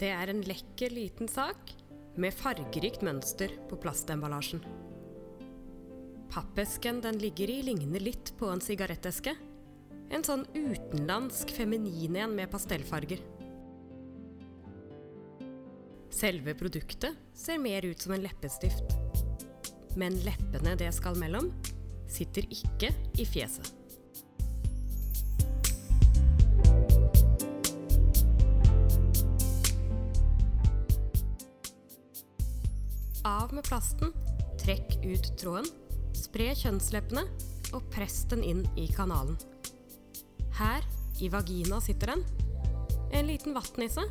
Det er en lekker liten sak med fargerikt mønster på plastemballasjen. Pappesken den ligger i ligner litt på en sigaretteske. En sånn utenlandsk feminin en med pastellfarger. Selve produktet ser mer ut som en leppestift. Men leppene det skal mellom, sitter ikke i fjeset. Plasten, trekk ut tråden, spre kjønnsleppene og press den inn i kanalen. Her, i vagina, sitter den. En liten vattnisse.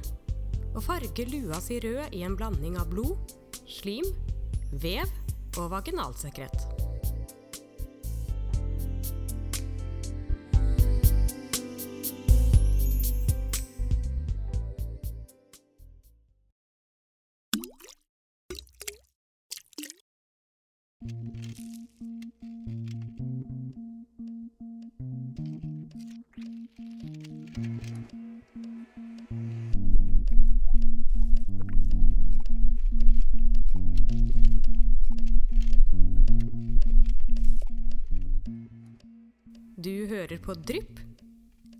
Og farger lua si rød i en blanding av blod, slim, vev og vaginalsekret. På Drypp,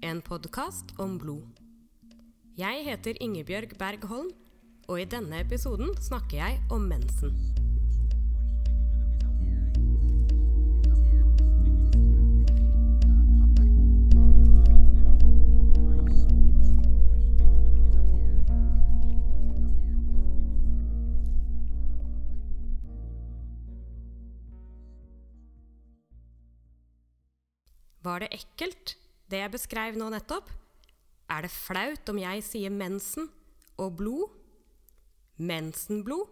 en podkast om blod. Jeg heter Ingebjørg Berg Holm, og i denne episoden snakker jeg om mensen. Beskrev nå nettopp? Er det flaut om jeg sier mensen og blod? Mensenblod?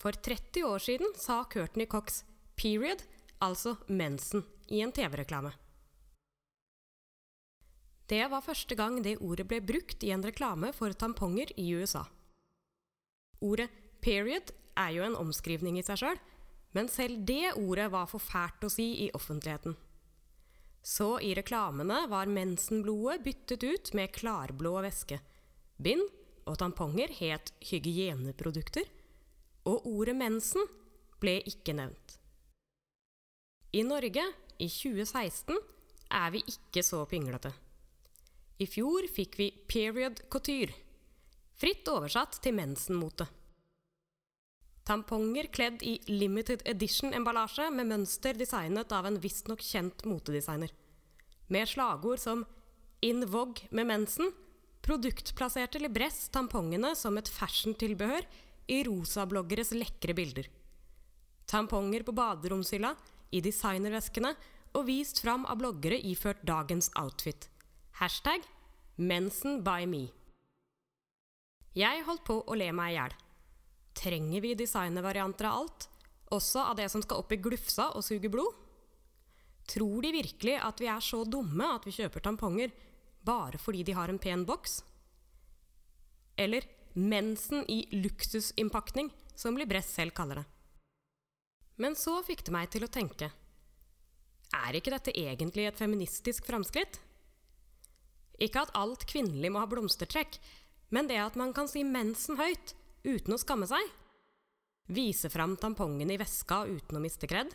For 30 år siden sa Courtney Cox 'period', altså mensen, i en TV-reklame. Det var første gang det ordet ble brukt i en reklame for tamponger i USA. Ordet 'period' er jo en omskrivning i seg sjøl, men selv det ordet var for fælt å si i offentligheten. Så i reklamene var mensenblodet byttet ut med klarblå væske. Bind og tamponger het hygieneprodukter, og ordet mensen ble ikke nevnt. I Norge, i 2016, er vi ikke så pinglete. I fjor fikk vi period couture, fritt oversatt til mensenmote. Tamponger kledd i limited edition-emballasje med mønster designet av en visstnok kjent motedesigner. Med slagord som 'In vogue med mensen' produktplasserte Libress tampongene som et fashion-tilbehør i rosabloggeres lekre bilder. Tamponger på baderomshylla, i designerveskene og vist fram av bloggere iført dagens outfit. Hashtag 'mensen by me'. Jeg holdt på å le meg i hjel. Trenger vi designervarianter av alt? Også av det som skal opp i glufsa og suge blod? Tror de virkelig at vi er så dumme at vi kjøper tamponger bare fordi de har en pen boks? Eller mensen i luksusinnpakning, som Libress selv kaller det. Men så fikk det meg til å tenke Er ikke dette egentlig et feministisk framskritt? Ikke at alt kvinnelig må ha blomstertrekk, men det at man kan si mensen høyt uten å skamme seg? Vise fram tampongen i veska uten å miste kred?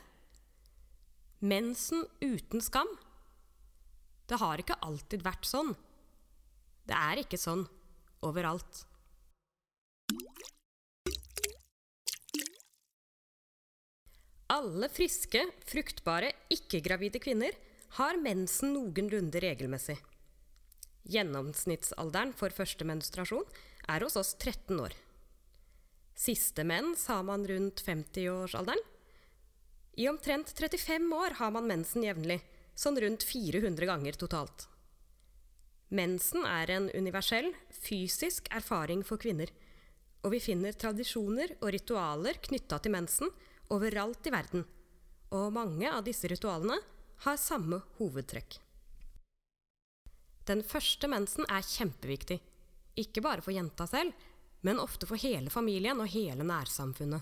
Mensen uten skam? Det har ikke alltid vært sånn. Det er ikke sånn overalt. Alle friske, fruktbare, ikke-gravide kvinner har mensen noenlunde regelmessig. Gjennomsnittsalderen for første menstruasjon er hos oss 13 år. Siste mens har man rundt 50-årsalderen. I omtrent 35 år har man mensen jevnlig, sånn rundt 400 ganger totalt. Mensen er en universell, fysisk erfaring for kvinner, og vi finner tradisjoner og ritualer knytta til mensen overalt i verden, og mange av disse ritualene har samme hovedtrekk. Den første mensen er kjempeviktig, ikke bare for jenta selv, men ofte for hele familien og hele nærsamfunnet.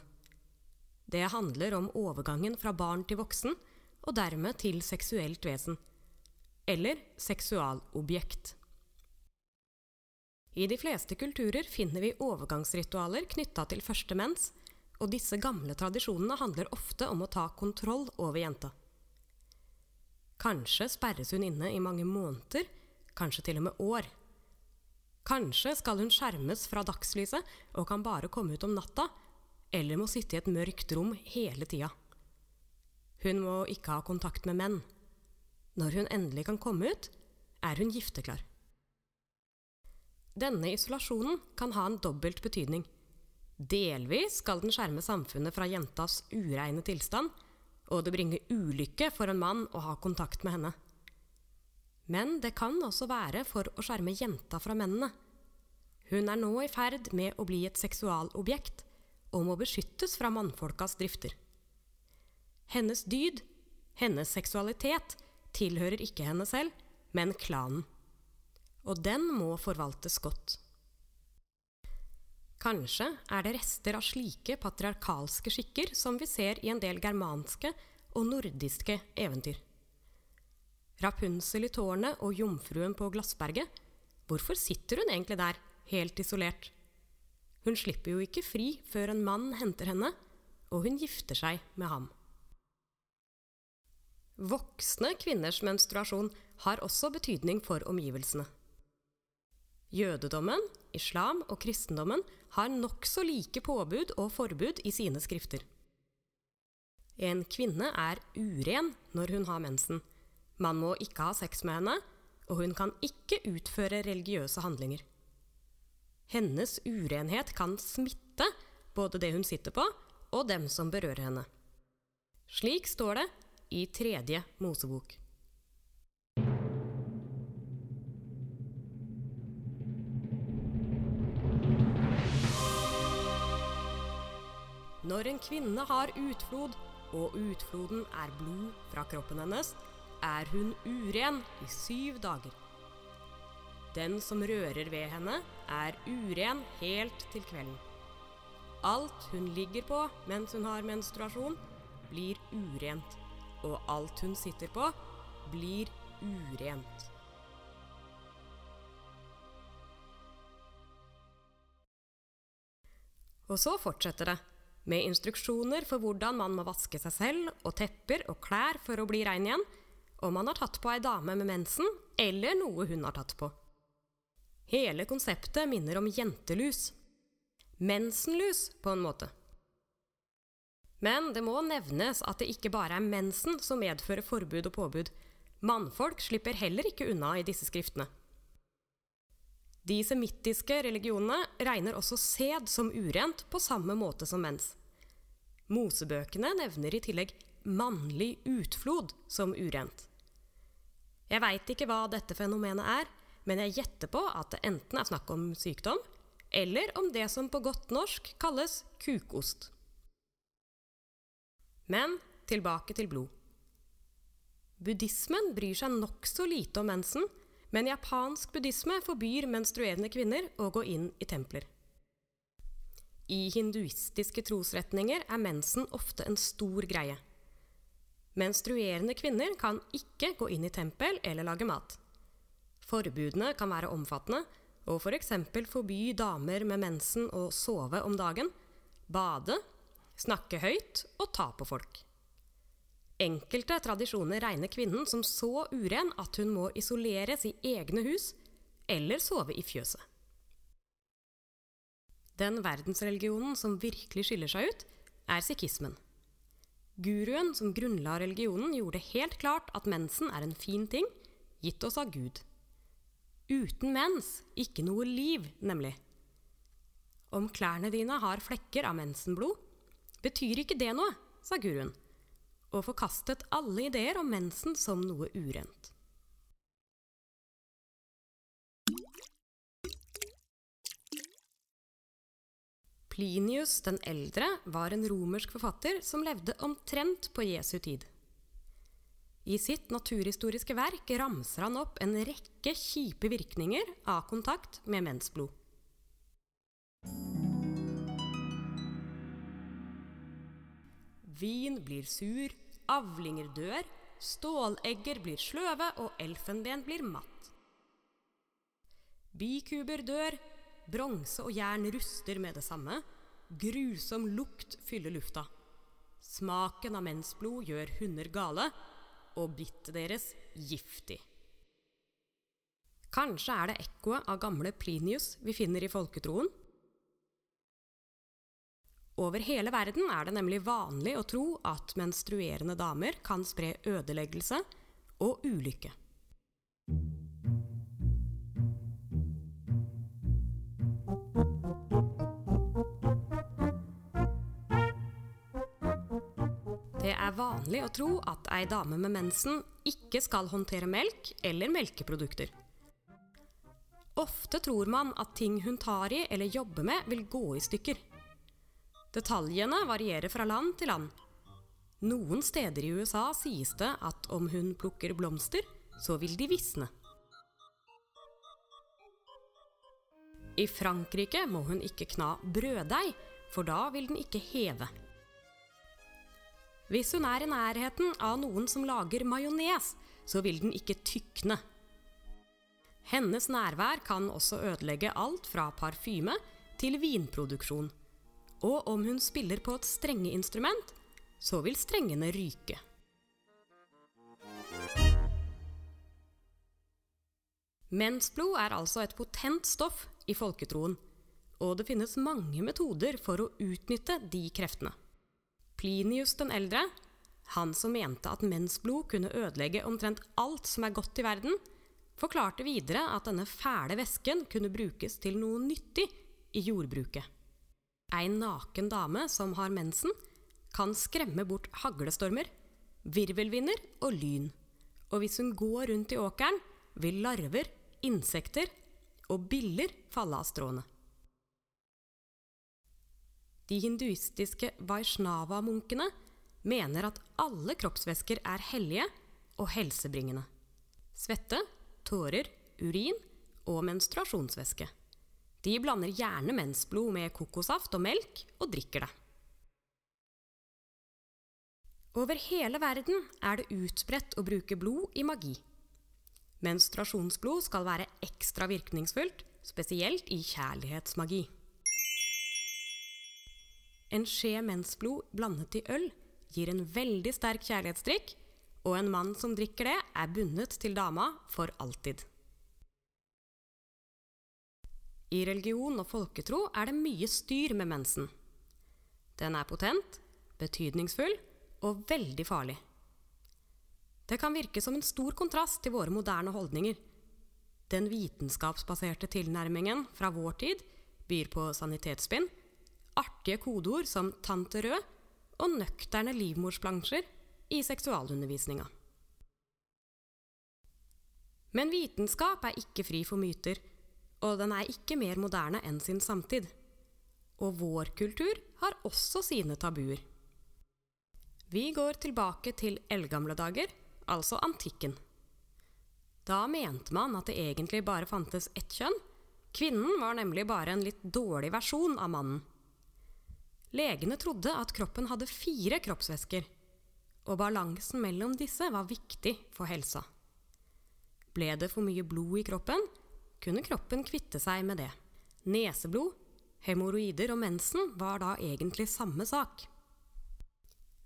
Det handler om overgangen fra barn til voksen, og dermed til seksuelt vesen. Eller seksualobjekt. I de fleste kulturer finner vi overgangsritualer knytta til første mens, og disse gamle tradisjonene handler ofte om å ta kontroll over jenta. Kanskje sperres hun inne i mange måneder, kanskje til og med år. Kanskje skal hun skjermes fra dagslyset og kan bare komme ut om natta, eller må sitte i et mørkt rom hele tida. Hun må ikke ha kontakt med menn. Når hun endelig kan komme ut, er hun gifteklar. Denne isolasjonen kan ha en dobbelt betydning. Delvis skal den skjerme samfunnet fra jentas ureine tilstand, og det bringer ulykke for en mann å ha kontakt med henne. Men det kan også være for å skjerme jenta fra mennene. Hun er nå i ferd med å bli et seksualobjekt og må beskyttes fra mannfolkas drifter. Hennes dyd, hennes seksualitet, tilhører ikke henne selv, men klanen. Og den må forvaltes godt. Kanskje er det rester av slike patriarkalske skikker som vi ser i en del germanske og nordiske eventyr. Rapunsel i tårnet og jomfruen på Glassberget, hvorfor sitter hun egentlig der, helt isolert? Hun slipper jo ikke fri før en mann henter henne, og hun gifter seg med ham. Voksne kvinners menstruasjon har også betydning for omgivelsene. Jødedommen, islam og kristendommen har nokså like påbud og forbud i sine skrifter. En kvinne er uren når hun har mensen. Man må ikke ha sex med henne, og hun kan ikke utføre religiøse handlinger. Hennes urenhet kan smitte både det hun sitter på, og dem som berører henne. Slik står det i tredje Mosebok. Når en kvinne har utflod, og utfloden er blod fra kroppen hennes, er hun uren i syv dager. Den som rører ved henne, er uren helt til kvelden. Alt hun ligger på mens hun har menstruasjon, blir urent, og alt hun sitter på, blir urent. Og så fortsetter det med instruksjoner for hvordan man må vaske seg selv og tepper og klær for å bli rein igjen, om man har tatt på ei dame med mensen eller noe hun har tatt på. Hele konseptet minner om jentelus. Mensenlus, på en måte. Men det må nevnes at det ikke bare er mensen som medfører forbud og påbud. Mannfolk slipper heller ikke unna i disse skriftene. De semittiske religionene regner også sæd som urent på samme måte som mens. Mosebøkene nevner i tillegg mannlig utflod som urent. Jeg veit ikke hva dette fenomenet er, men jeg gjetter på at det enten er snakk om sykdom, eller om det som på godt norsk kalles kukost. Men tilbake til blod. Buddhismen bryr seg nokså lite om mensen, men japansk buddhisme forbyr menstruerende kvinner å gå inn i templer. I hinduistiske trosretninger er mensen ofte en stor greie. Menstruerende kvinner kan ikke gå inn i tempel eller lage mat. Forbudene kan være omfattende, og f.eks. For forby damer med mensen å sove om dagen, bade, snakke høyt og ta på folk. Enkelte tradisjoner regner kvinnen som så uren at hun må isoleres i egne hus eller sove i fjøset. Den verdensreligionen som virkelig skiller seg ut, er sikhismen. Guruen som grunnla religionen, gjorde det helt klart at mensen er en fin ting, gitt oss av Gud. Uten mens ikke noe liv, nemlig. Om klærne dine har flekker av mensenblod, betyr ikke det noe, sa guruen og forkastet alle ideer om mensen som noe urent. Plinius den eldre var en romersk forfatter som levde omtrent på Jesu tid. I sitt naturhistoriske verk ramser han opp en rekke kjipe virkninger av kontakt med mensblod. Vin blir sur, avlinger dør, stålegger blir sløve, og elfenben blir matt. Bikuber dør, bronse og jern ruster med det samme, grusom lukt fyller lufta. Smaken av mensblod gjør hunder gale, og bittet deres giftig. Kanskje er det ekkoet av gamle Plinius vi finner i folketroen? Over hele verden er det nemlig vanlig å tro at menstruerende damer kan spre ødeleggelse og ulykke. Det er vanlig å tro at ei dame med mensen ikke skal håndtere melk eller melkeprodukter. Ofte tror man at ting hun tar i eller jobber med, vil gå i stykker. Detaljene varierer fra land til land. Noen steder i USA sies det at om hun plukker blomster, så vil de visne. I Frankrike må hun ikke kna brøddeig, for da vil den ikke heve. Hvis hun er i nærheten av noen som lager majones, så vil den ikke tykne. Hennes nærvær kan også ødelegge alt fra parfyme til vinproduksjon. Og om hun spiller på et strengeinstrument, så vil strengene ryke. Mensblod er altså et potent stoff i folketroen, og det finnes mange metoder for å utnytte de kreftene. Plinius den eldre, han som mente at mensblod kunne ødelegge omtrent alt som er godt i verden, forklarte videre at denne fæle væsken kunne brukes til noe nyttig i jordbruket. Ei naken dame som har mensen, kan skremme bort haglestormer, virvelvinder og lyn. Og hvis hun går rundt i åkeren, vil larver, insekter og biller falle av stråene. De hinduistiske Vaishnava-munkene mener at alle kroppsvæsker er hellige og helsebringende. Svette, tårer, urin og menstruasjonsvæske. De blander gjerne mensblod med kokosaft og melk og drikker det. Over hele verden er det utbredt å bruke blod i magi. Menstruasjonsblod skal være ekstra virkningsfullt, spesielt i kjærlighetsmagi. En skje mensblod blandet i øl gir en veldig sterk kjærlighetsdrikk, og en mann som drikker det, er bundet til dama for alltid. I religion og folketro er det mye styr med mensen. Den er potent, betydningsfull og veldig farlig. Det kan virke som en stor kontrast til våre moderne holdninger. Den vitenskapsbaserte tilnærmingen fra vår tid byr på sanitetsspinn, artige kodeord som 'tante rød' og nøkterne livmorsplansjer i seksualundervisninga. Men vitenskap er ikke fri for myter, og den er ikke mer moderne enn sin samtid. Og vår kultur har også sine tabuer. Vi går tilbake til eldgamle dager, altså antikken. Da mente man at det egentlig bare fantes ett kjønn. Kvinnen var nemlig bare en litt dårlig versjon av mannen. Legene trodde at kroppen hadde fire kroppsvæsker, og balansen mellom disse var viktig for helsa. Ble det for mye blod i kroppen, kunne kroppen kvitte seg med det. Neseblod, hemoroider og mensen var da egentlig samme sak.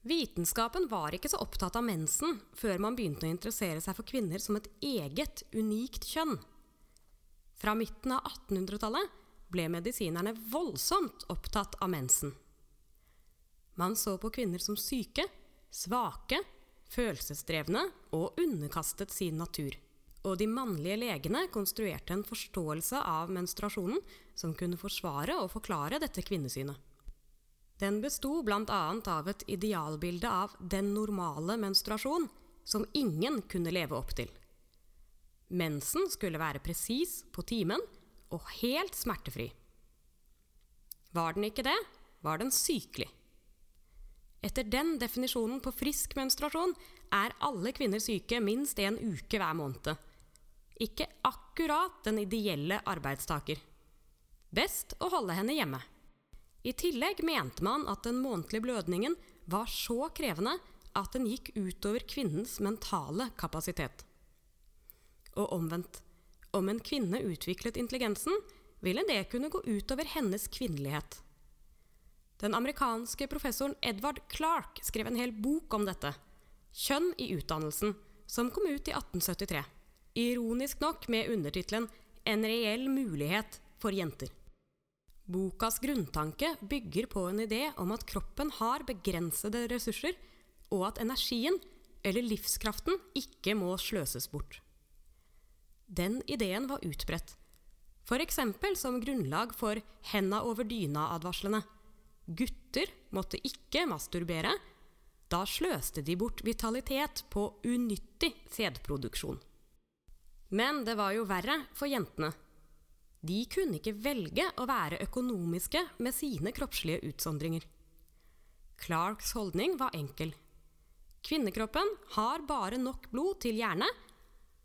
Vitenskapen var ikke så opptatt av mensen før man begynte å interessere seg for kvinner som et eget, unikt kjønn. Fra midten av 1800-tallet ble medisinerne voldsomt opptatt av mensen. Man så på kvinner som syke, svake, følelsesdrevne og underkastet sin natur. Og de mannlige legene konstruerte en forståelse av menstruasjonen som kunne forsvare og forklare dette kvinnesynet. Den besto bl.a. av et idealbilde av den normale menstruasjon som ingen kunne leve opp til. Mensen skulle være presis på timen og helt smertefri. Var den ikke det, var den sykelig. Etter den definisjonen på frisk menstruasjon er alle kvinner syke minst en uke hver måned. Ikke akkurat den ideelle arbeidstaker. Best å holde henne hjemme. I tillegg mente man at den månedlige blødningen var så krevende at den gikk utover kvinnens mentale kapasitet. Og omvendt. Om en kvinne utviklet intelligensen, ville det kunne gå utover hennes kvinnelighet. Den amerikanske professoren Edvard Clark skrev en hel bok om dette, 'Kjønn i utdannelsen', som kom ut i 1873. Ironisk nok med undertittelen 'En reell mulighet for jenter'. Bokas grunntanke bygger på en idé om at kroppen har begrensede ressurser, og at energien, eller livskraften, ikke må sløses bort. Den ideen var utbredt, f.eks. som grunnlag for henda over dyna-advarslene. Gutter måtte ikke masturbere, da sløste de bort vitalitet på unyttig sædproduksjon. Men det var jo verre for jentene. De kunne ikke velge å være økonomiske med sine kroppslige utsondringer. Clarks holdning var enkel. Kvinnekroppen har bare nok blod til hjerne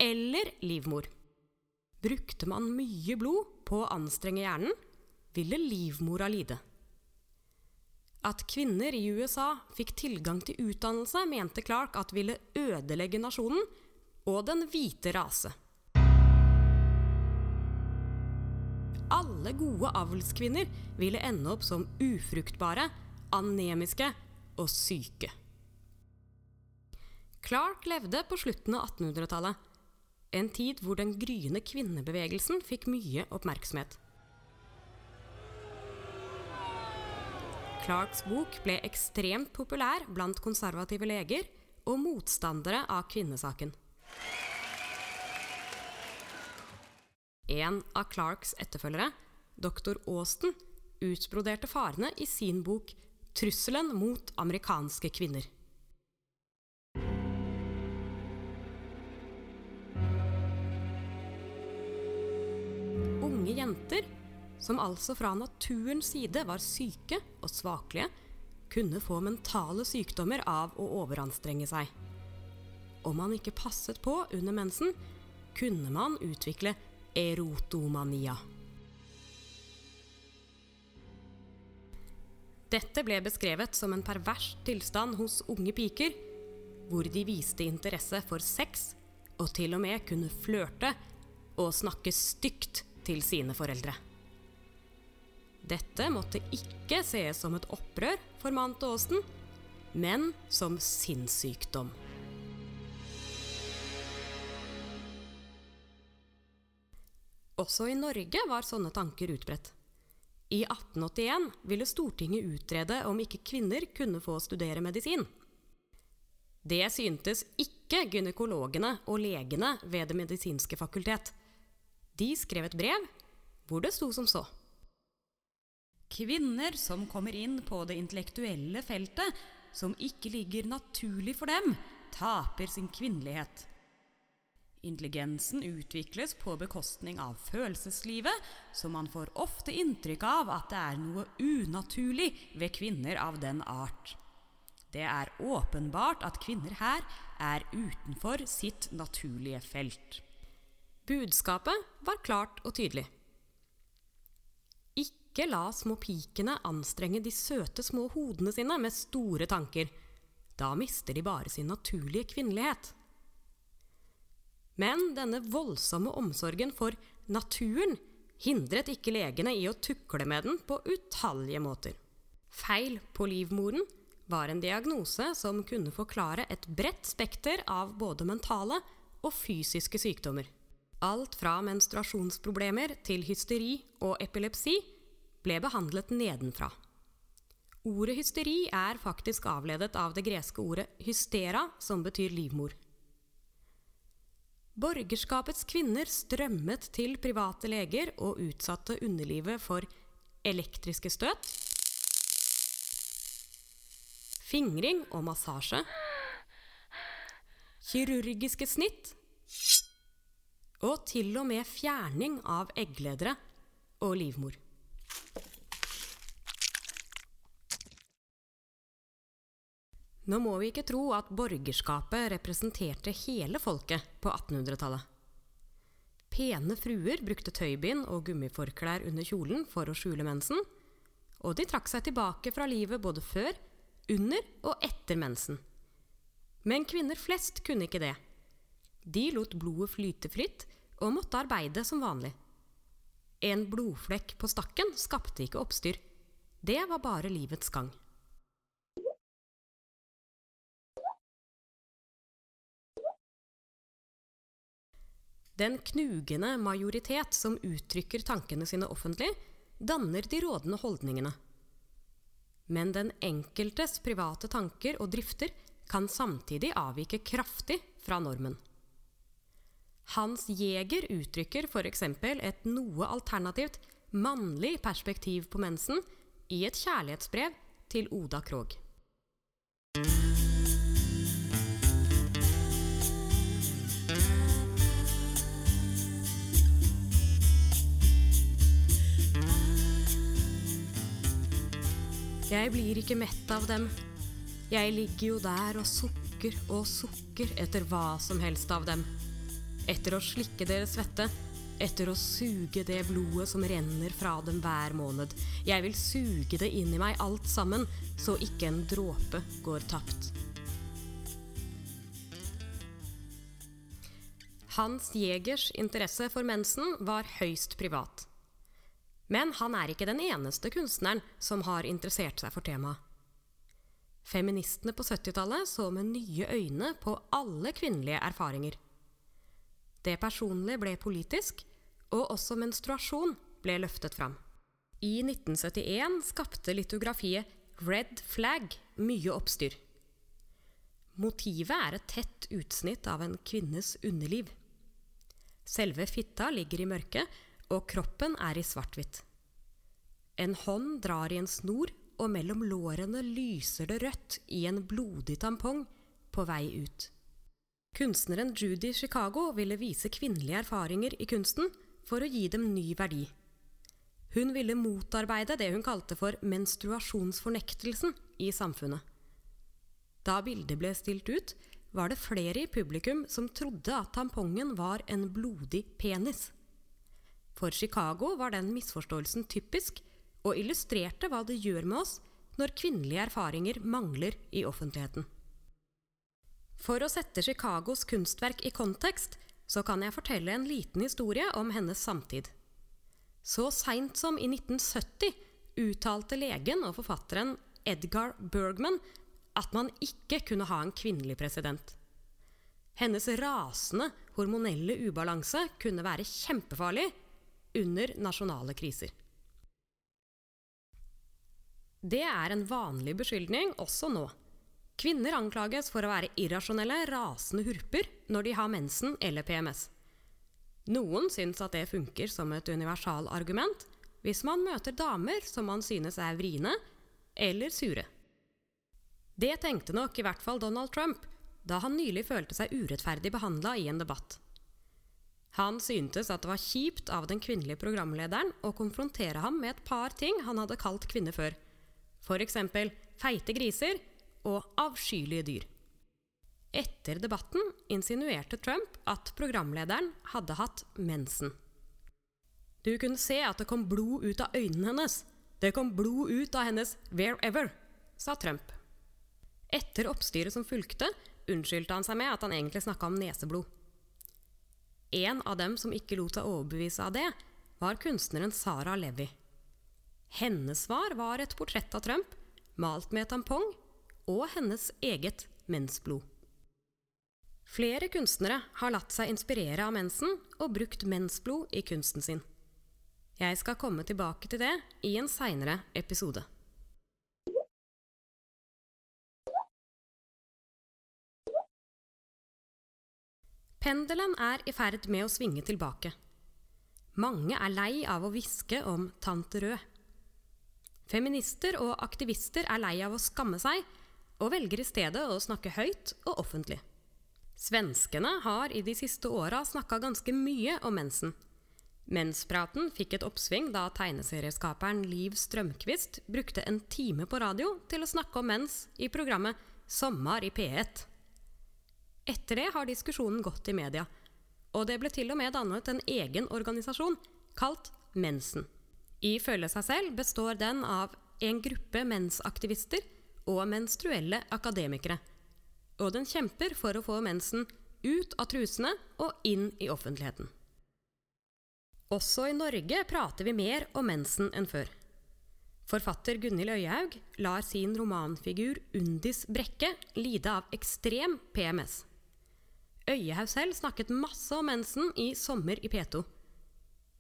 eller livmor. Brukte man mye blod på å anstrenge hjernen, ville livmora lide. At kvinner i USA fikk tilgang til utdannelse, mente Clark at ville ødelegge nasjonen og den hvite rase. Alle gode avlskvinner ville ende opp som ufruktbare, anemiske og syke. Clark levde på slutten av 1800-tallet, en tid hvor den gryende kvinnebevegelsen fikk mye oppmerksomhet. Clarks bok ble ekstremt populær blant konservative leger og motstandere av kvinnesaken. En av Clarks etterfølgere, dr. Austin, utbroderte farene i sin bok 'Trusselen mot amerikanske kvinner'. Unge jenter, som altså fra naturens side var syke og svakelige, kunne få mentale sykdommer av å overanstrenge seg. Om man ikke passet på under mensen, kunne man utvikle erotomania. Dette ble beskrevet som en pervers tilstand hos unge piker, hvor de viste interesse for sex og til og med kunne flørte og snakke stygt til sine foreldre. Dette måtte ikke sees som et opprør, formante Aasen, men som sinnssykdom. Også i Norge var sånne tanker utbredt. I 1881 ville Stortinget utrede om ikke kvinner kunne få studere medisin. Det syntes ikke gynekologene og legene ved Det medisinske fakultet. De skrev et brev hvor det sto som så. Kvinner som kommer inn på det intellektuelle feltet, som ikke ligger naturlig for dem, taper sin kvinnelighet. Intelligensen utvikles på bekostning av følelseslivet, så man får ofte inntrykk av at det er noe unaturlig ved kvinner av den art. Det er åpenbart at kvinner her er utenfor sitt naturlige felt. Budskapet var klart og tydelig. Ikke la små pikene anstrenge de søte små hodene sine med store tanker. Da mister de bare sin naturlige kvinnelighet. Men denne voldsomme omsorgen for naturen hindret ikke legene i å tukle med den på utallige måter. Feil på livmoren var en diagnose som kunne forklare et bredt spekter av både mentale og fysiske sykdommer. Alt fra menstruasjonsproblemer til hysteri og epilepsi ble behandlet nedenfra. Ordet hysteri er faktisk avledet av det greske ordet hystera, som betyr livmor. Borgerskapets kvinner strømmet til private leger og utsatte underlivet for elektriske støt, fingring og massasje, kirurgiske snitt og til og med fjerning av eggledere og livmor. Nå må vi ikke tro at borgerskapet representerte hele folket på 1800-tallet. Pene fruer brukte tøybind og gummiforklær under kjolen for å skjule mensen, og de trakk seg tilbake fra livet både før, under og etter mensen. Men kvinner flest kunne ikke det. De lot blodet flyte fritt og måtte arbeide som vanlig. En blodflekk på stakken skapte ikke oppstyr. Det var bare livets gang. Den knugende majoritet som uttrykker tankene sine offentlig, danner de rådende holdningene. Men den enkeltes private tanker og drifter kan samtidig avvike kraftig fra normen. Hans Jæger uttrykker f.eks. et noe alternativt mannlig perspektiv på mensen i et kjærlighetsbrev til Oda Krog. Jeg blir ikke mett av dem. Jeg ligger jo der og sukker og sukker etter hva som helst av dem. Etter å slikke deres svette, etter å suge det blodet som renner fra dem hver måned. Jeg vil suge det inn i meg alt sammen, så ikke en dråpe går tapt. Hans Jegers interesse for mensen var høyst privat. Men han er ikke den eneste kunstneren som har interessert seg for temaet. Feministene på 70-tallet så med nye øyne på alle kvinnelige erfaringer. Det personlige ble politisk, og også menstruasjon ble løftet fram. I 1971 skapte litografiet Red Flag mye oppstyr. Motivet er et tett utsnitt av en kvinnes underliv. Selve fitta ligger i mørket, og kroppen er i svart-hvitt. En hånd drar i en snor, og mellom lårene lyser det rødt i en blodig tampong på vei ut. Kunstneren Judy Chicago ville vise kvinnelige erfaringer i kunsten for å gi dem ny verdi. Hun ville motarbeide det hun kalte for menstruasjonsfornektelsen i samfunnet. Da bildet ble stilt ut, var det flere i publikum som trodde at tampongen var en blodig penis. For Chicago var den misforståelsen typisk, og illustrerte hva det gjør med oss når kvinnelige erfaringer mangler i offentligheten. For å sette Chicagos kunstverk i kontekst, så kan jeg fortelle en liten historie om hennes samtid. Så seint som i 1970 uttalte legen og forfatteren Edgar Bergman at man ikke kunne ha en kvinnelig president. Hennes rasende hormonelle ubalanse kunne være kjempefarlig under nasjonale kriser. Det er en vanlig beskyldning også nå. Kvinner anklages for å være irrasjonelle, rasende hurper når de har mensen eller PMS. Noen syns at det funker som et universalargument hvis man møter damer som man synes er vriene eller sure. Det tenkte nok i hvert fall Donald Trump da han nylig følte seg urettferdig behandla i en debatt. Han syntes at det var kjipt av den kvinnelige programlederen å konfrontere ham med et par ting han hadde kalt kvinner før f.eks. feite griser og avskyelige dyr. Etter debatten insinuerte Trump at programlederen hadde hatt mensen. Du kunne se at det kom blod ut av øynene hennes. Det kom blod ut av hennes 'wherever', sa Trump. Etter oppstyret som fulgte, unnskyldte han seg med at han egentlig snakka om neseblod. En av dem som ikke lot seg overbevise av det, var kunstneren Sara Levi. Hennes svar var et portrett av Trump, malt med tampong, og hennes eget mensblod. Flere kunstnere har latt seg inspirere av mensen og brukt mensblod i kunsten sin. Jeg skal komme tilbake til det i en seinere episode. Pendelen er i ferd med å svinge tilbake. Mange er lei av å hviske om tante Rød. Feminister og aktivister er lei av å skamme seg, og velger i stedet å snakke høyt og offentlig. Svenskene har i de siste åra snakka ganske mye om mensen. Menspraten fikk et oppsving da tegneserieskaperen Liv Strømquist brukte en time på radio til å snakke om mens i programmet Sommar i P1. Etter det har diskusjonen gått i media, og det ble til og med dannet en egen organisasjon kalt Mensen. Ifølge seg selv består den av en gruppe mensaktivister og menstruelle akademikere. Og den kjemper for å få mensen ut av trusene og inn i offentligheten. Også i Norge prater vi mer om mensen enn før. Forfatter Gunhild Øyhaug lar sin romanfigur Undis Brekke lide av ekstrem PMS. Øyehaug selv snakket masse om mensen i Sommer i P2.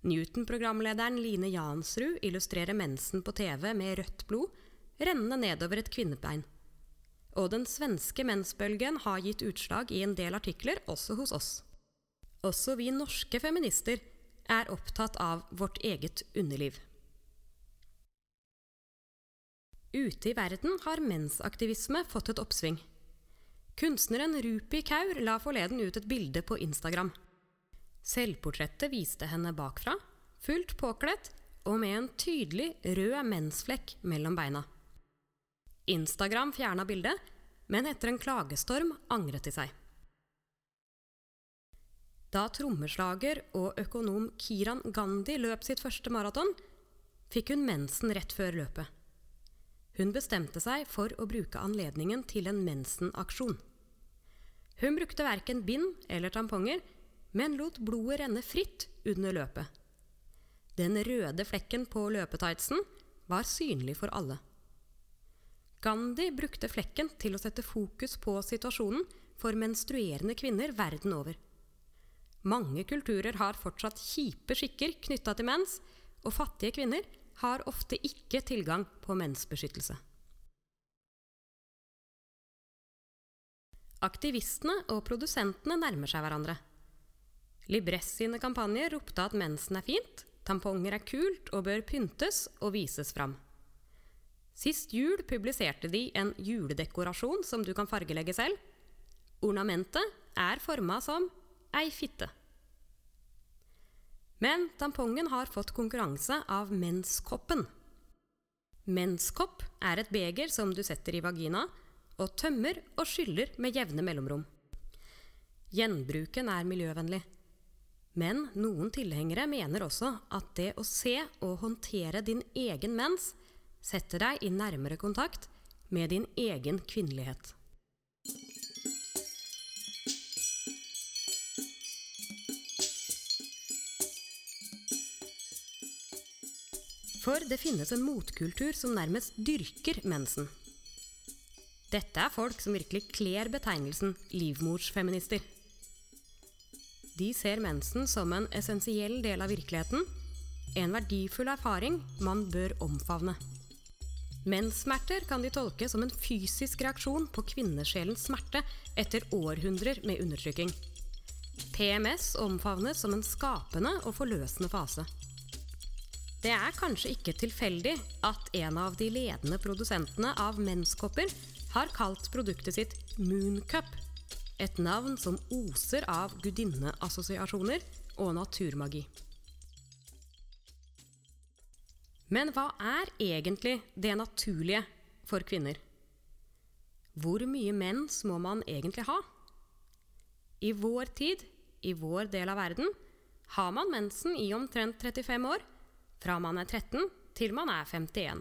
Newton-programlederen Line Jansrud illustrerer mensen på TV med rødt blod rennende nedover et kvinnebein. Og den svenske mensbølgen har gitt utslag i en del artikler også hos oss. Også vi norske feminister er opptatt av vårt eget underliv. Ute i verden har mensaktivisme fått et oppsving. Kunstneren Rupi Kaur la forleden ut et bilde på Instagram. Selvportrettet viste henne bakfra, fullt påkledt og med en tydelig rød mensflekk mellom beina. Instagram fjerna bildet, men etter en klagestorm angret de seg. Da trommeslager og økonom Kiran Gandhi løp sitt første maraton, fikk hun mensen rett før løpet. Hun bestemte seg for å bruke anledningen til en mensenaksjon. Hun brukte verken bind eller tamponger, men lot blodet renne fritt under løpet. Den røde flekken på løpetightsen var synlig for alle. Gandhi brukte flekken til å sette fokus på situasjonen for menstruerende kvinner verden over. Mange kulturer har fortsatt kjipe skikker knytta til mens, og fattige kvinner har ofte ikke tilgang på mensbeskyttelse. Aktivistene og produsentene nærmer seg hverandre. Libress sine kampanjer ropte at mensen er fint, tamponger er kult og bør pyntes og vises fram. Sist jul publiserte de en juledekorasjon som du kan fargelegge selv. Ornamentet er forma som ei fitte. Men tampongen har fått konkurranse av menskoppen. Menskopp er et beger som du setter i vagina, og tømmer og skyller med jevne mellomrom. Gjenbruken er miljøvennlig. Men noen tilhengere mener også at det å se og håndtere din egen mens setter deg i nærmere kontakt med din egen kvinnelighet. For det finnes en motkultur som nærmest dyrker mensen. Dette er folk som virkelig kler betegnelsen livmorsfeminister. De ser mensen som en essensiell del av virkeligheten, en verdifull erfaring man bør omfavne. Menssmerter kan de tolke som en fysisk reaksjon på kvinnesjelens smerte etter århundrer med undertrykking. PMS omfavnes som en skapende og forløsende fase. Det er kanskje ikke tilfeldig at en av de ledende produsentene av menskopper har kalt produktet sitt Mooncup. Et navn som oser av gudinneassosiasjoner og naturmagi. Men hva er egentlig det naturlige for kvinner? Hvor mye mens må man egentlig ha? I vår tid, i vår del av verden, har man mensen i omtrent 35 år fra man er 13 til man er 51.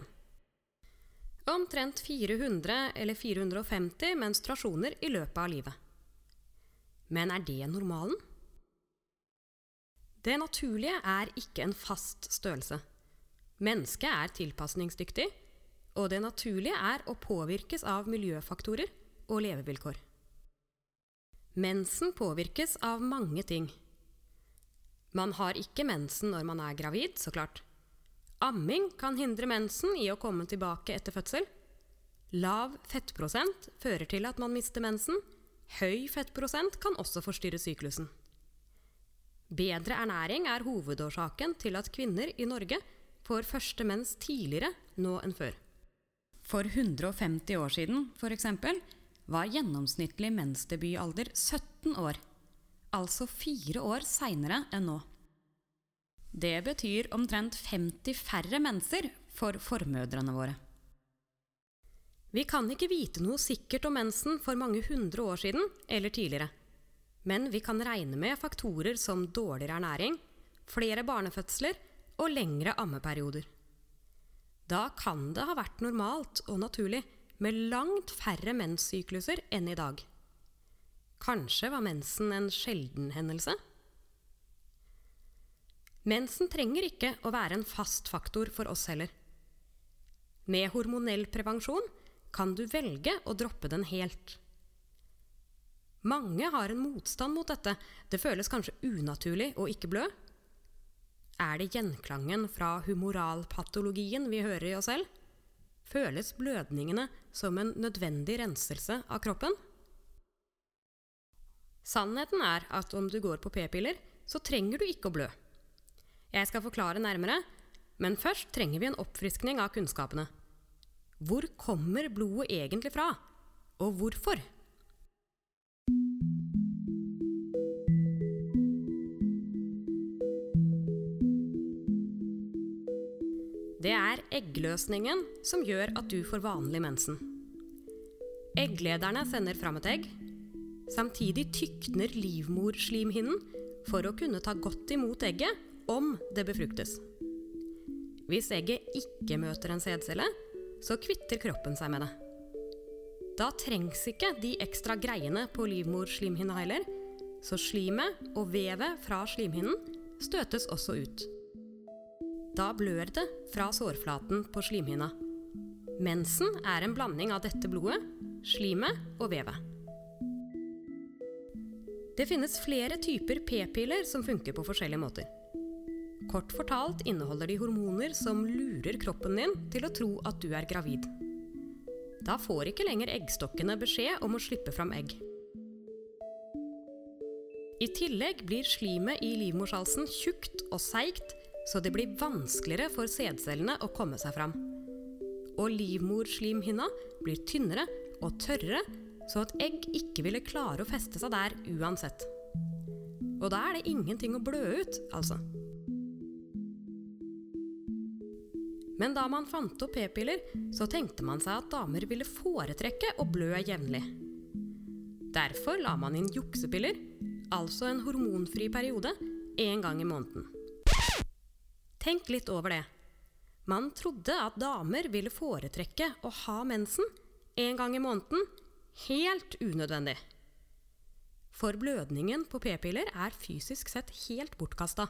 Omtrent 400 eller 450 menstruasjoner i løpet av livet. Men er det normalen? Det naturlige er ikke en fast størrelse. Mennesket er tilpasningsdyktig, og det naturlige er å påvirkes av miljøfaktorer og levevilkår. Mensen påvirkes av mange ting. Man har ikke mensen når man er gravid, så klart. Amming kan hindre mensen i å komme tilbake etter fødsel. Lav fettprosent fører til at man mister mensen. Høy fettprosent kan også forstyrre syklusen. Bedre ernæring er hovedårsaken til at kvinner i Norge får første mens tidligere nå enn før. For 150 år siden f.eks. var gjennomsnittlig mensdebutalder 17 år. Altså fire år seinere enn nå. Det betyr omtrent 50 færre menser for formødrene våre. Vi kan ikke vite noe sikkert om mensen for mange hundre år siden eller tidligere. Men vi kan regne med faktorer som dårligere ernæring, flere barnefødsler og lengre ammeperioder. Da kan det ha vært normalt og naturlig med langt færre menssykluser enn i dag. Kanskje var mensen en sjelden hendelse? Mensen trenger ikke å være en fast faktor for oss heller. Med hormonell prevensjon kan du velge å droppe den helt. Mange har en motstand mot dette. Det føles kanskje unaturlig å ikke blø. Er det gjenklangen fra humoralpatologien vi hører i oss selv? Føles blødningene som en nødvendig renselse av kroppen? Sannheten er at om du går på p-piller, så trenger du ikke å blø. Jeg skal forklare nærmere, men først trenger vi en oppfriskning av kunnskapene. Hvor kommer blodet egentlig fra, og hvorfor? Det er eggløsningen som gjør at du får vanlig mensen. Egglederne sender fram et egg. Samtidig tykner livmorslimhinnen for å kunne ta godt imot egget om det befruktes. Hvis egget ikke møter en sædcelle, så kvitter kroppen seg med det. Da trengs ikke de ekstra greiene på livmorslimhinna heller, så slimet og vevet fra slimhinnen støtes også ut. Da blør det fra sårflaten på slimhinna. Mensen er en blanding av dette blodet, slimet og vevet. Det finnes flere typer p-piller som funker på forskjellige måter. Kort fortalt inneholder de hormoner som lurer kroppen din til å tro at du er gravid. Da får ikke lenger eggstokkene beskjed om å slippe fram egg. I tillegg blir slimet i livmorshalsen tjukt og seigt så det blir vanskeligere for sædcellene å komme seg fram. Og livmorslimhinna blir tynnere og tørrere, så at egg ikke ville klare å feste seg der uansett. Og da er det ingenting å blø ut, altså. Men da man fant opp p-piller, så tenkte man seg at damer ville foretrekke å blø jevnlig. Derfor la man inn juksepiller, altså en hormonfri periode, én gang i måneden. Tenk litt over det. Man trodde at damer ville foretrekke å ha mensen en gang i måneden. Helt unødvendig. For blødningen på p-piller er fysisk sett helt bortkasta.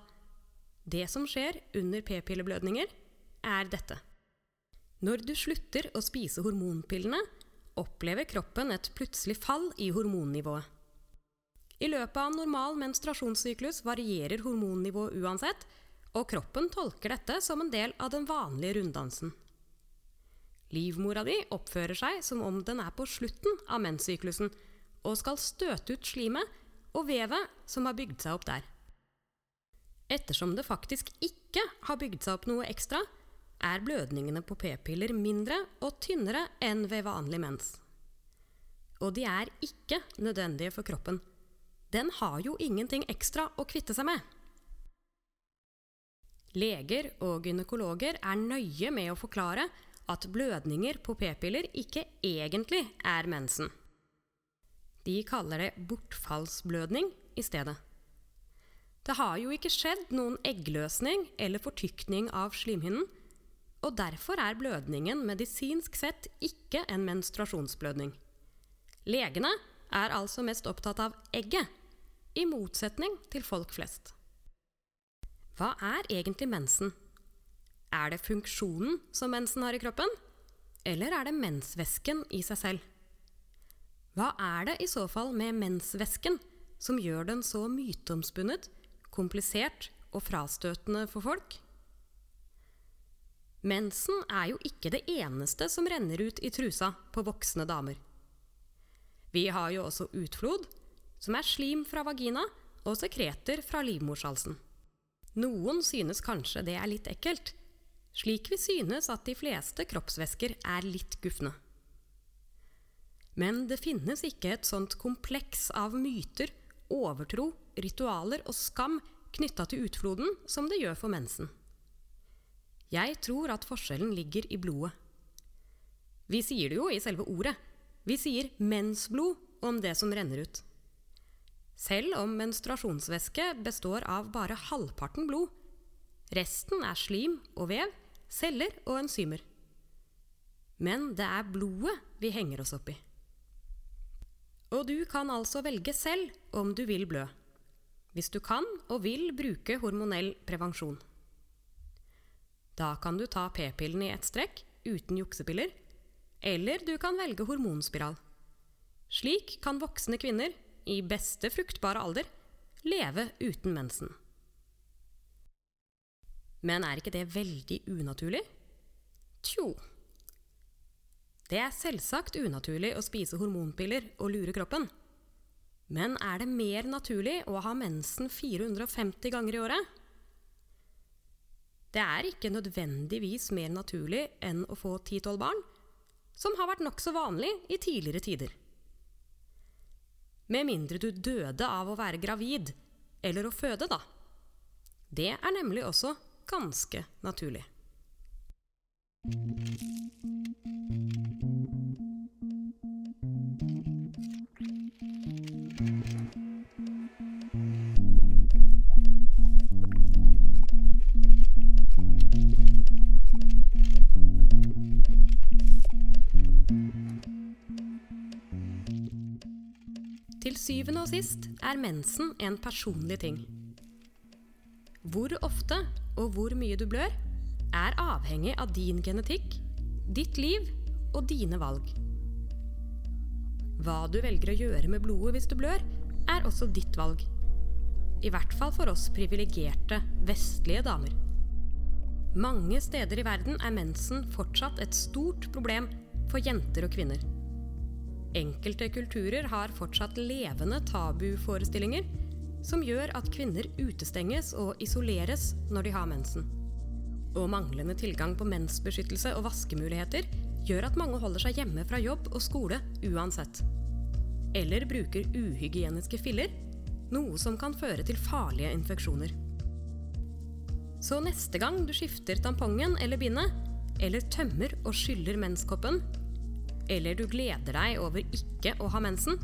Det som skjer under p-pilleblødninger, er dette. Når du slutter å spise hormonpillene, opplever kroppen et plutselig fall i hormonnivået. I løpet av normal menstruasjonssyklus varierer hormonnivået uansett, og kroppen tolker dette som en del av den vanlige runddansen. Livmora di oppfører seg som om den er på slutten av menssyklusen og skal støte ut slimet og vevet som har bygd seg opp der. Ettersom det faktisk ikke har bygd seg opp noe ekstra, er blødningene på p-piller mindre og tynnere enn ved vanlig mens. Og de er ikke nødvendige for kroppen. Den har jo ingenting ekstra å kvitte seg med. Leger og gynekologer er nøye med å forklare at blødninger på p-piller ikke egentlig er mensen. De kaller det bortfallsblødning i stedet. Det har jo ikke skjedd noen eggløsning eller fortykning av slimhinnen, og derfor er blødningen medisinsk sett ikke en menstruasjonsblødning. Legene er altså mest opptatt av egget, i motsetning til folk flest. Hva er egentlig mensen? Er det funksjonen som mensen har i kroppen? Eller er det mensvæsken i seg selv? Hva er det i så fall med mensvæsken som gjør den så myteomspunnet, komplisert og frastøtende for folk? Mensen er jo ikke det eneste som renner ut i trusa på voksne damer. Vi har jo også utflod, som er slim fra vagina og sekreter fra livmorshalsen. Noen synes kanskje det er litt ekkelt, slik vi synes at de fleste kroppsvæsker er litt gufne. Men det finnes ikke et sånt kompleks av myter, overtro, ritualer og skam knytta til utfloden som det gjør for mensen. Jeg tror at forskjellen ligger i blodet. Vi sier det jo i selve ordet. Vi sier mensblod om det som renner ut selv om menstruasjonsvæske består av bare halvparten blod. Resten er slim og vev, celler og enzymer. Men det er blodet vi henger oss opp i. Og du kan altså velge selv om du vil blø. hvis du kan og vil bruke hormonell prevensjon. Da kan du ta p-pillen i ett strekk uten juksepiller, eller du kan velge hormonspiral. Slik kan voksne kvinner, i beste fruktbare alder, leve uten mensen. Men er ikke det veldig unaturlig? Tjo. Det er selvsagt unaturlig å spise hormonpiller og lure kroppen. Men er det mer naturlig å ha mensen 450 ganger i året? Det er ikke nødvendigvis mer naturlig enn å få 10-12 barn, som har vært nokså vanlig i tidligere tider. Med mindre du døde av å være gravid, eller å føde, da. Det er nemlig også ganske naturlig. Til syvende og sist er mensen en personlig ting. Hvor ofte og hvor mye du blør, er avhengig av din genetikk, ditt liv og dine valg. Hva du velger å gjøre med blodet hvis du blør, er også ditt valg. I hvert fall for oss privilegerte, vestlige damer. Mange steder i verden er mensen fortsatt et stort problem for jenter og kvinner. Enkelte kulturer har fortsatt levende tabuforestillinger som gjør at kvinner utestenges og isoleres når de har mensen. Og manglende tilgang på mensbeskyttelse og vaskemuligheter gjør at mange holder seg hjemme fra jobb og skole uansett. Eller bruker uhygieniske filler, noe som kan føre til farlige infeksjoner. Så neste gang du skifter tampongen eller bindet, eller tømmer og skyller menskoppen, eller du gleder deg over ikke å ha mensen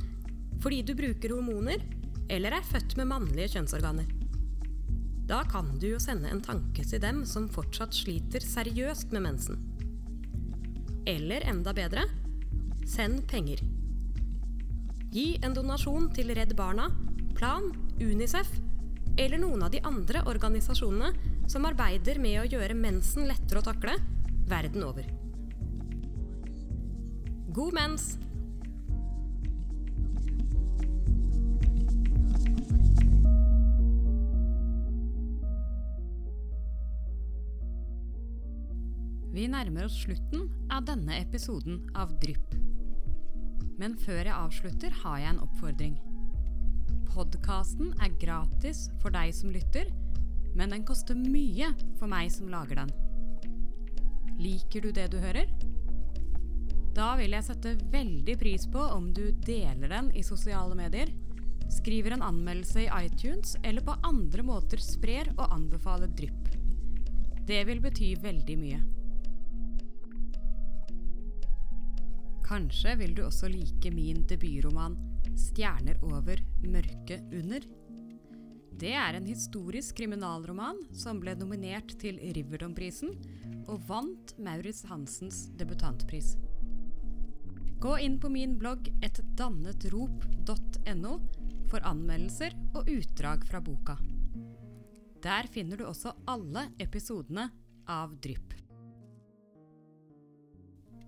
fordi du bruker hormoner eller er født med mannlige kjønnsorganer. Da kan du jo sende en tanke til dem som fortsatt sliter seriøst med mensen. Eller enda bedre send penger. Gi en donasjon til Redd Barna, Plan, Unicef eller noen av de andre organisasjonene som arbeider med å gjøre mensen lettere å takle verden over. God mens! Vi nærmer oss slutten av denne episoden av Drypp. Men før jeg avslutter, har jeg en oppfordring. Podkasten er gratis for deg som lytter, men den koster mye for meg som lager den. Liker du det du hører? Da vil jeg sette veldig pris på om du deler den i sosiale medier, skriver en anmeldelse i iTunes eller på andre måter sprer og anbefaler drypp. Det vil bety veldig mye. Kanskje vil du også like min debutroman 'Stjerner over, mørke under'. Det er en historisk kriminalroman som ble nominert til Riverdom-prisen og vant Maurits Hansens debutantpris. Gå inn på min blogg etdannetrop.no for anmeldelser og utdrag fra boka. Der finner du også alle episodene av Drypp.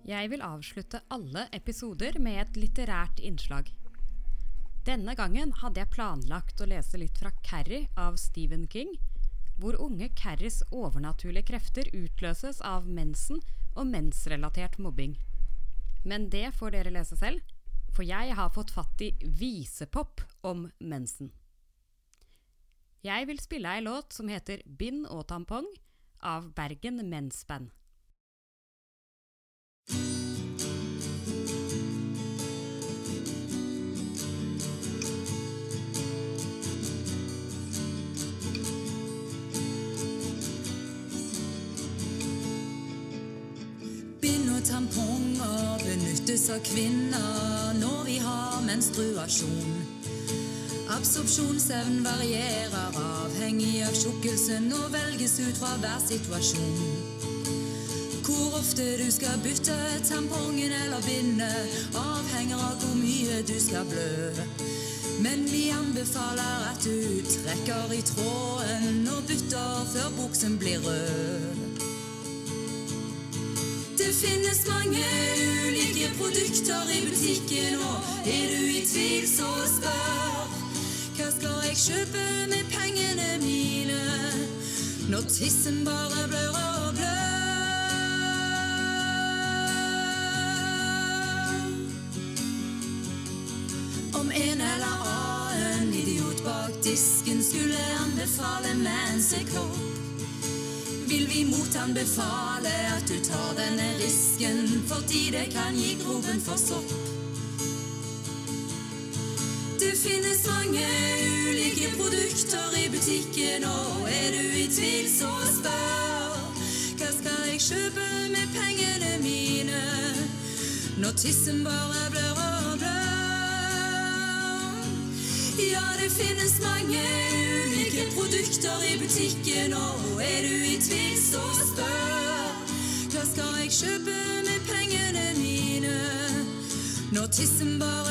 Jeg vil avslutte alle episoder med et litterært innslag. Denne gangen hadde jeg planlagt å lese litt fra Carrie av Stephen King, hvor unge Carries overnaturlige krefter utløses av mensen og mensrelatert mobbing. Men det får dere lese selv, for jeg har fått fatt i visepop om mensen. Jeg vil spille ei låt som heter Bind og tampong av Bergen Mensband. Tamponger av kvinner når vi har menstruasjon. Absorpsjonsevnen varierer avhengig av tjukkelsen og velges ut fra hver situasjon. Hvor ofte du skal bytte tampongen eller bindet, avhenger av hvor mye du skal blø. Men vi anbefaler at du trekker i tråden og bytter før buksen blir rød. Det finnes mange ulike produkter i butikken, og er du i tvil, så spør. Hva skal jeg kjøpe med pengene mine når tissen bare blør og blør? Om en eller annen idiot bak disken skulle anbefale menseklopp vil vi motanbefale at du tar denne risken, fordi det kan gi groven for sopp. Det finnes mange ulike produkter i butikken, og er du i tvil, så spør. Hva skal jeg kjøpe med pengene mine når tissen bare Ja, det finnes mange ulike produkter i butikken, og er du i tvil, så spør. Hva skal jeg kjøpe med pengene mine når tissen bare?